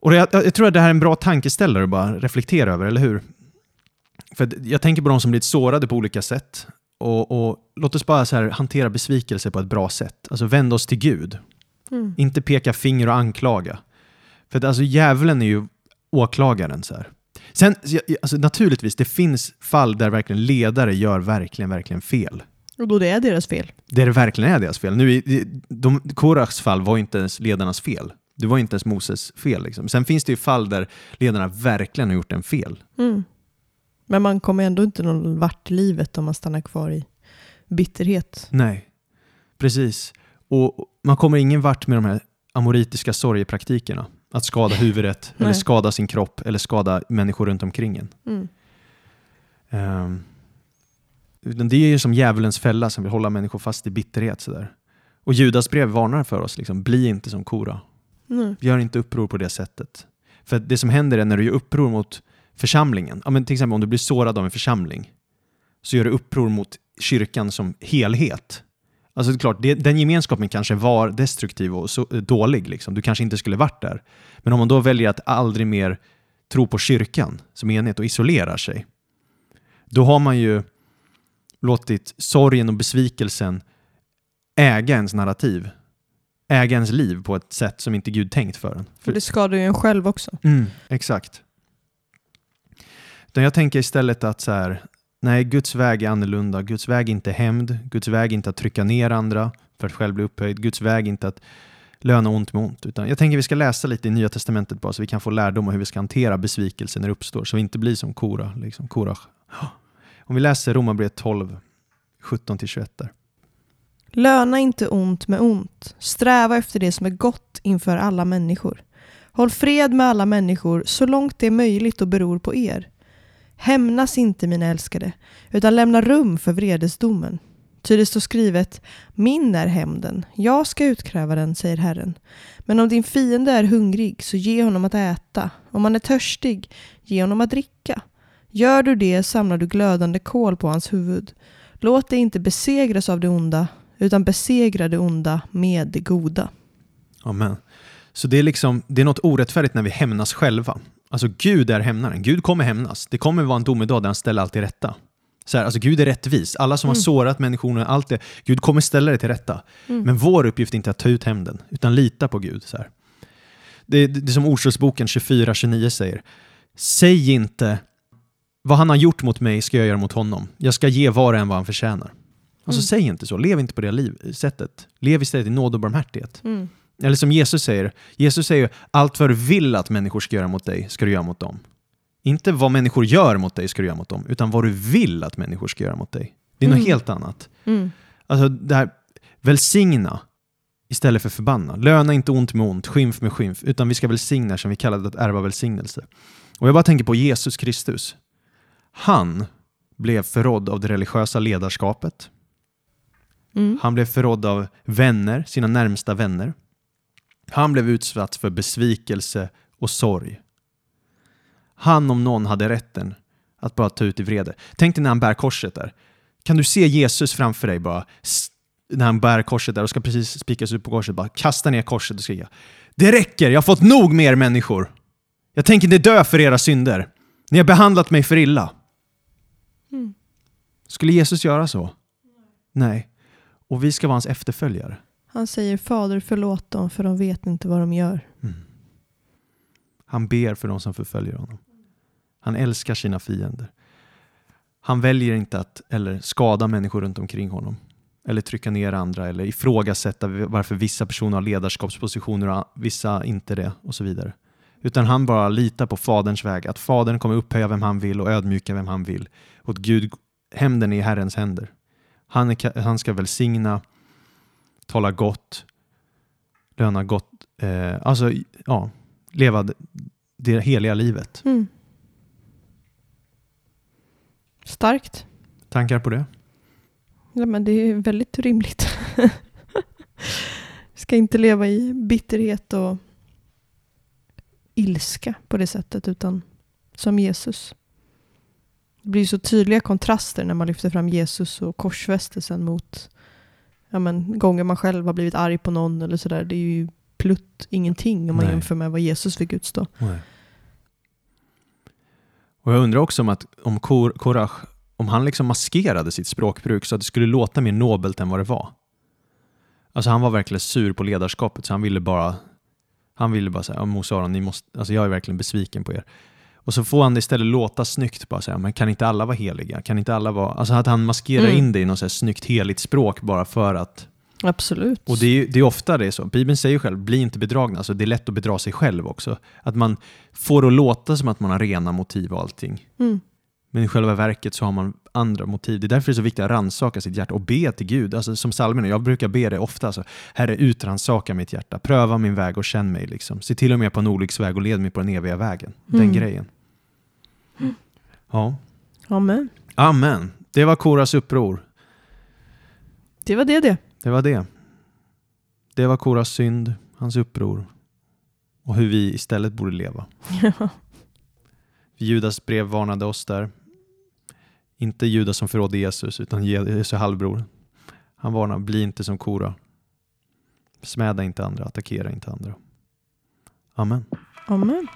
Speaker 2: Och jag, jag tror att det här är en bra tankeställare att bara reflektera över, eller hur? För jag tänker på de som blivit sårade på olika sätt. Och, och Låt oss bara så här hantera besvikelse på ett bra sätt. Alltså vända oss till Gud.
Speaker 1: Mm.
Speaker 2: Inte peka finger och anklaga. För att alltså djävulen är ju åklagaren. Så här. Sen, alltså, naturligtvis, det finns fall där verkligen ledare gör verkligen, verkligen fel.
Speaker 1: Och då det är deras fel.
Speaker 2: Det är det verkligen är deras fel. Nu, de, Korachs fall var inte ens ledarnas fel. Det var inte ens Moses fel. Liksom. Sen finns det ju fall där ledarna verkligen har gjort en fel.
Speaker 1: Mm. Men man kommer ändå inte någon vart i livet om man stannar kvar i bitterhet.
Speaker 2: Nej, precis. Och och man kommer ingen vart med de här amoritiska sorgepraktikerna. Att skada huvudet, eller skada sin kropp, eller skada människor runt omkring en.
Speaker 1: Mm.
Speaker 2: Utan det är ju som djävulens fälla som vill hålla människor fast i bitterhet. Sådär. Och Judas brev varnar för oss, liksom, bli inte som Kora.
Speaker 1: Mm.
Speaker 2: Gör inte uppror på det sättet. För det som händer är när du gör uppror mot församlingen, ja, men till exempel om du blir sårad av en församling, så gör du uppror mot kyrkan som helhet. Alltså det är klart, det, den gemenskapen kanske var destruktiv och så, dålig. Liksom. Du kanske inte skulle varit där. Men om man då väljer att aldrig mer tro på kyrkan som enhet och isolerar sig, då har man ju låtit sorgen och besvikelsen äga ens narrativ, äga ens liv på ett sätt som inte Gud tänkt för en.
Speaker 1: För det skadar ju en själv också.
Speaker 2: mm, exakt. Utan jag tänker istället att så här, nej, Guds väg är annorlunda. Guds väg är inte hämnd. Guds väg är inte att trycka ner andra för att själv bli upphöjd. Guds väg är inte att löna ont med ont. Utan jag tänker vi ska läsa lite i Nya Testamentet bara så vi kan få lärdom om hur vi ska hantera besvikelse när det uppstår. Så vi inte blir som Kora, liksom Korach. Om vi läser Romarbrevet 12, 17-21 där.
Speaker 1: Löna inte ont med ont. Sträva efter det som är gott inför alla människor. Håll fred med alla människor så långt det är möjligt och beror på er. Hämnas inte mina älskade, utan lämna rum för vredesdomen. Ty det står skrivet, min är hämnden, jag ska utkräva den, säger Herren. Men om din fiende är hungrig, så ge honom att äta. Om han är törstig, ge honom att dricka. Gör du det samlar du glödande kol på hans huvud. Låt dig inte besegras av det onda, utan besegra det onda med det goda.
Speaker 2: Amen. Så det är, liksom, det är något orättfärdigt när vi hämnas själva. Alltså Gud är hämnaren. Gud kommer hämnas. Det kommer vara en domedag där han ställer allt till rätta. Så här, alltså Gud är rättvis. Alla som har
Speaker 1: Mm.
Speaker 2: sårat människor, allt det, Gud kommer ställa det till rätta.
Speaker 1: Mm.
Speaker 2: Men vår uppgift är inte att ta ut hämnden, utan lita på Gud. Så här. Det, det, det är som Ordspråksboken 24-29 säger. Säg inte vad han har gjort mot mig ska jag göra mot honom. Jag ska ge var och en vad han förtjänar. Alltså
Speaker 1: Mm.
Speaker 2: säg inte så. Lev inte på det liv, sättet. Lev istället i nåd och barmhärtighet.
Speaker 1: Mm.
Speaker 2: Eller som Jesus säger, Jesus säger allt vad du vill att människor ska göra mot dig ska du göra mot dem. Inte vad människor gör mot dig ska du göra mot dem, utan vad du vill att människor ska göra mot dig. Det är
Speaker 1: Mm.
Speaker 2: något helt annat.
Speaker 1: Mm.
Speaker 2: Alltså det här, välsigna istället för förbanna. Löna inte ont med ont, skymf med skymf, utan vi ska välsigna som vi kallar det att ärva välsignelse. Och jag bara tänker på Jesus Kristus. Han blev förrådd av det religiösa ledarskapet.
Speaker 1: Mm.
Speaker 2: Han blev förrådd av vänner, sina närmsta vänner. Han blev utsatt för besvikelse och sorg. Han om någon hade rätten Att bara ta ut i vrede. Tänk dig när han bär korset där. Kan du se Jesus framför dig bara? När han bär korset där och ska precis spikas ut på korset. Bara kasta ner korset och skrika. Det räcker, jag har fått nog med er människor. Jag tänker inte dö för era synder. Ni har behandlat mig för illa.
Speaker 1: Mm.
Speaker 2: Skulle Jesus göra så? Nej. Och vi ska vara hans efterföljare.
Speaker 1: Han säger Fader förlåt dem för de vet inte vad de gör. Mm.
Speaker 2: Han ber för de som förföljer honom. Han älskar sina fiender. Han väljer inte att eller skada människor runt omkring honom. Eller trycka ner andra eller ifrågasätta varför vissa personer har ledarskapspositioner och vissa inte det och så vidare. Utan han bara litar på Faderns väg, att Fadern kommer upphöja vem han vill och ödmjuka vem han vill. Och att Gud, hämnden är i Herrens händer. Han, är, han ska välsigna, tala gott, löna gott, eh, alltså ja, leva det, heliga livet.
Speaker 1: Mm. Starkt.
Speaker 2: Tankar på det?
Speaker 1: Ja, men det är väldigt rimligt. Ska inte leva i bitterhet och ilska på det sättet, utan som Jesus. Det blir så tydliga kontraster när man lyfter fram Jesus och korsfästelsen mot ja, men, gånger man själv har blivit arg på någon eller sådär. Det är ju plutt ingenting om man
Speaker 2: Nej.
Speaker 1: jämför med vad Jesus fick utstå.
Speaker 2: Och jag undrar också om att om Kor- Korach, om han liksom maskerade sitt språkbruk så att det skulle låta mer nobelt än vad det var. Alltså han var verkligen sur på ledarskapet så han ville bara han ville bara säga, Mose Aron, ni måste, alltså jag är verkligen besviken på er. Och så får han det istället låta snyggt, bara säga, men kan inte alla vara heliga? Kan inte alla vara... Alltså att han maskerar
Speaker 1: Mm.
Speaker 2: in det i något så här snyggt heligt språk bara för att...
Speaker 1: Absolut.
Speaker 2: Och det är, det är ofta det är så. Bibeln säger själv, bli inte bedragna. Alltså det är lätt att bedra sig själv också. Att man får det att låta som att man har rena motiv och allting.
Speaker 1: Mm.
Speaker 2: Men i själva verket så har man andra motiv. Det är därför det är så viktigt att rannsaka sitt hjärta och be till Gud. Alltså som psalmerna, jag brukar be det ofta. Alltså, Herre, utrannsaka mitt hjärta. Pröva min väg och känn mig. Liksom. Se till om jag är på en olycksväg och led mig på den eviga vägen. Den
Speaker 1: Mm.
Speaker 2: grejen. Ja.
Speaker 1: Amen.
Speaker 2: Amen. Det var Koras uppror.
Speaker 1: Det var det det.
Speaker 2: Det var det. Det var Koras synd, hans uppror och hur vi istället borde leva. Judas brev varnade oss där. Inte Judas som förrådde Jesus, utan Jesu halvbror. Han varnar, bli inte som Kora. Smäda inte andra, attackera inte andra. Amen.
Speaker 1: Amen.